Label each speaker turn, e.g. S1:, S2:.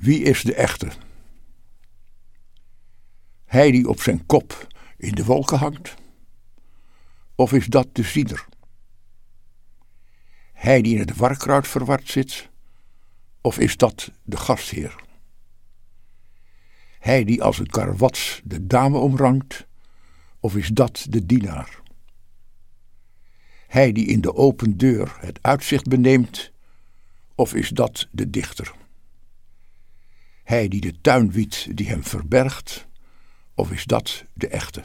S1: Wie is de echte? Hij die op zijn kop in de wolken hangt? Of is dat de zieder? Hij die in het warkruid verward zit? Of is dat de gastheer? Hij die als een karwats de dame omrangt? Of is dat de dienaar? Hij die in de open deur het uitzicht beneemt? Of is dat de dichter? Hij die de tuin wiet die hem verbergt? Of is dat de echte?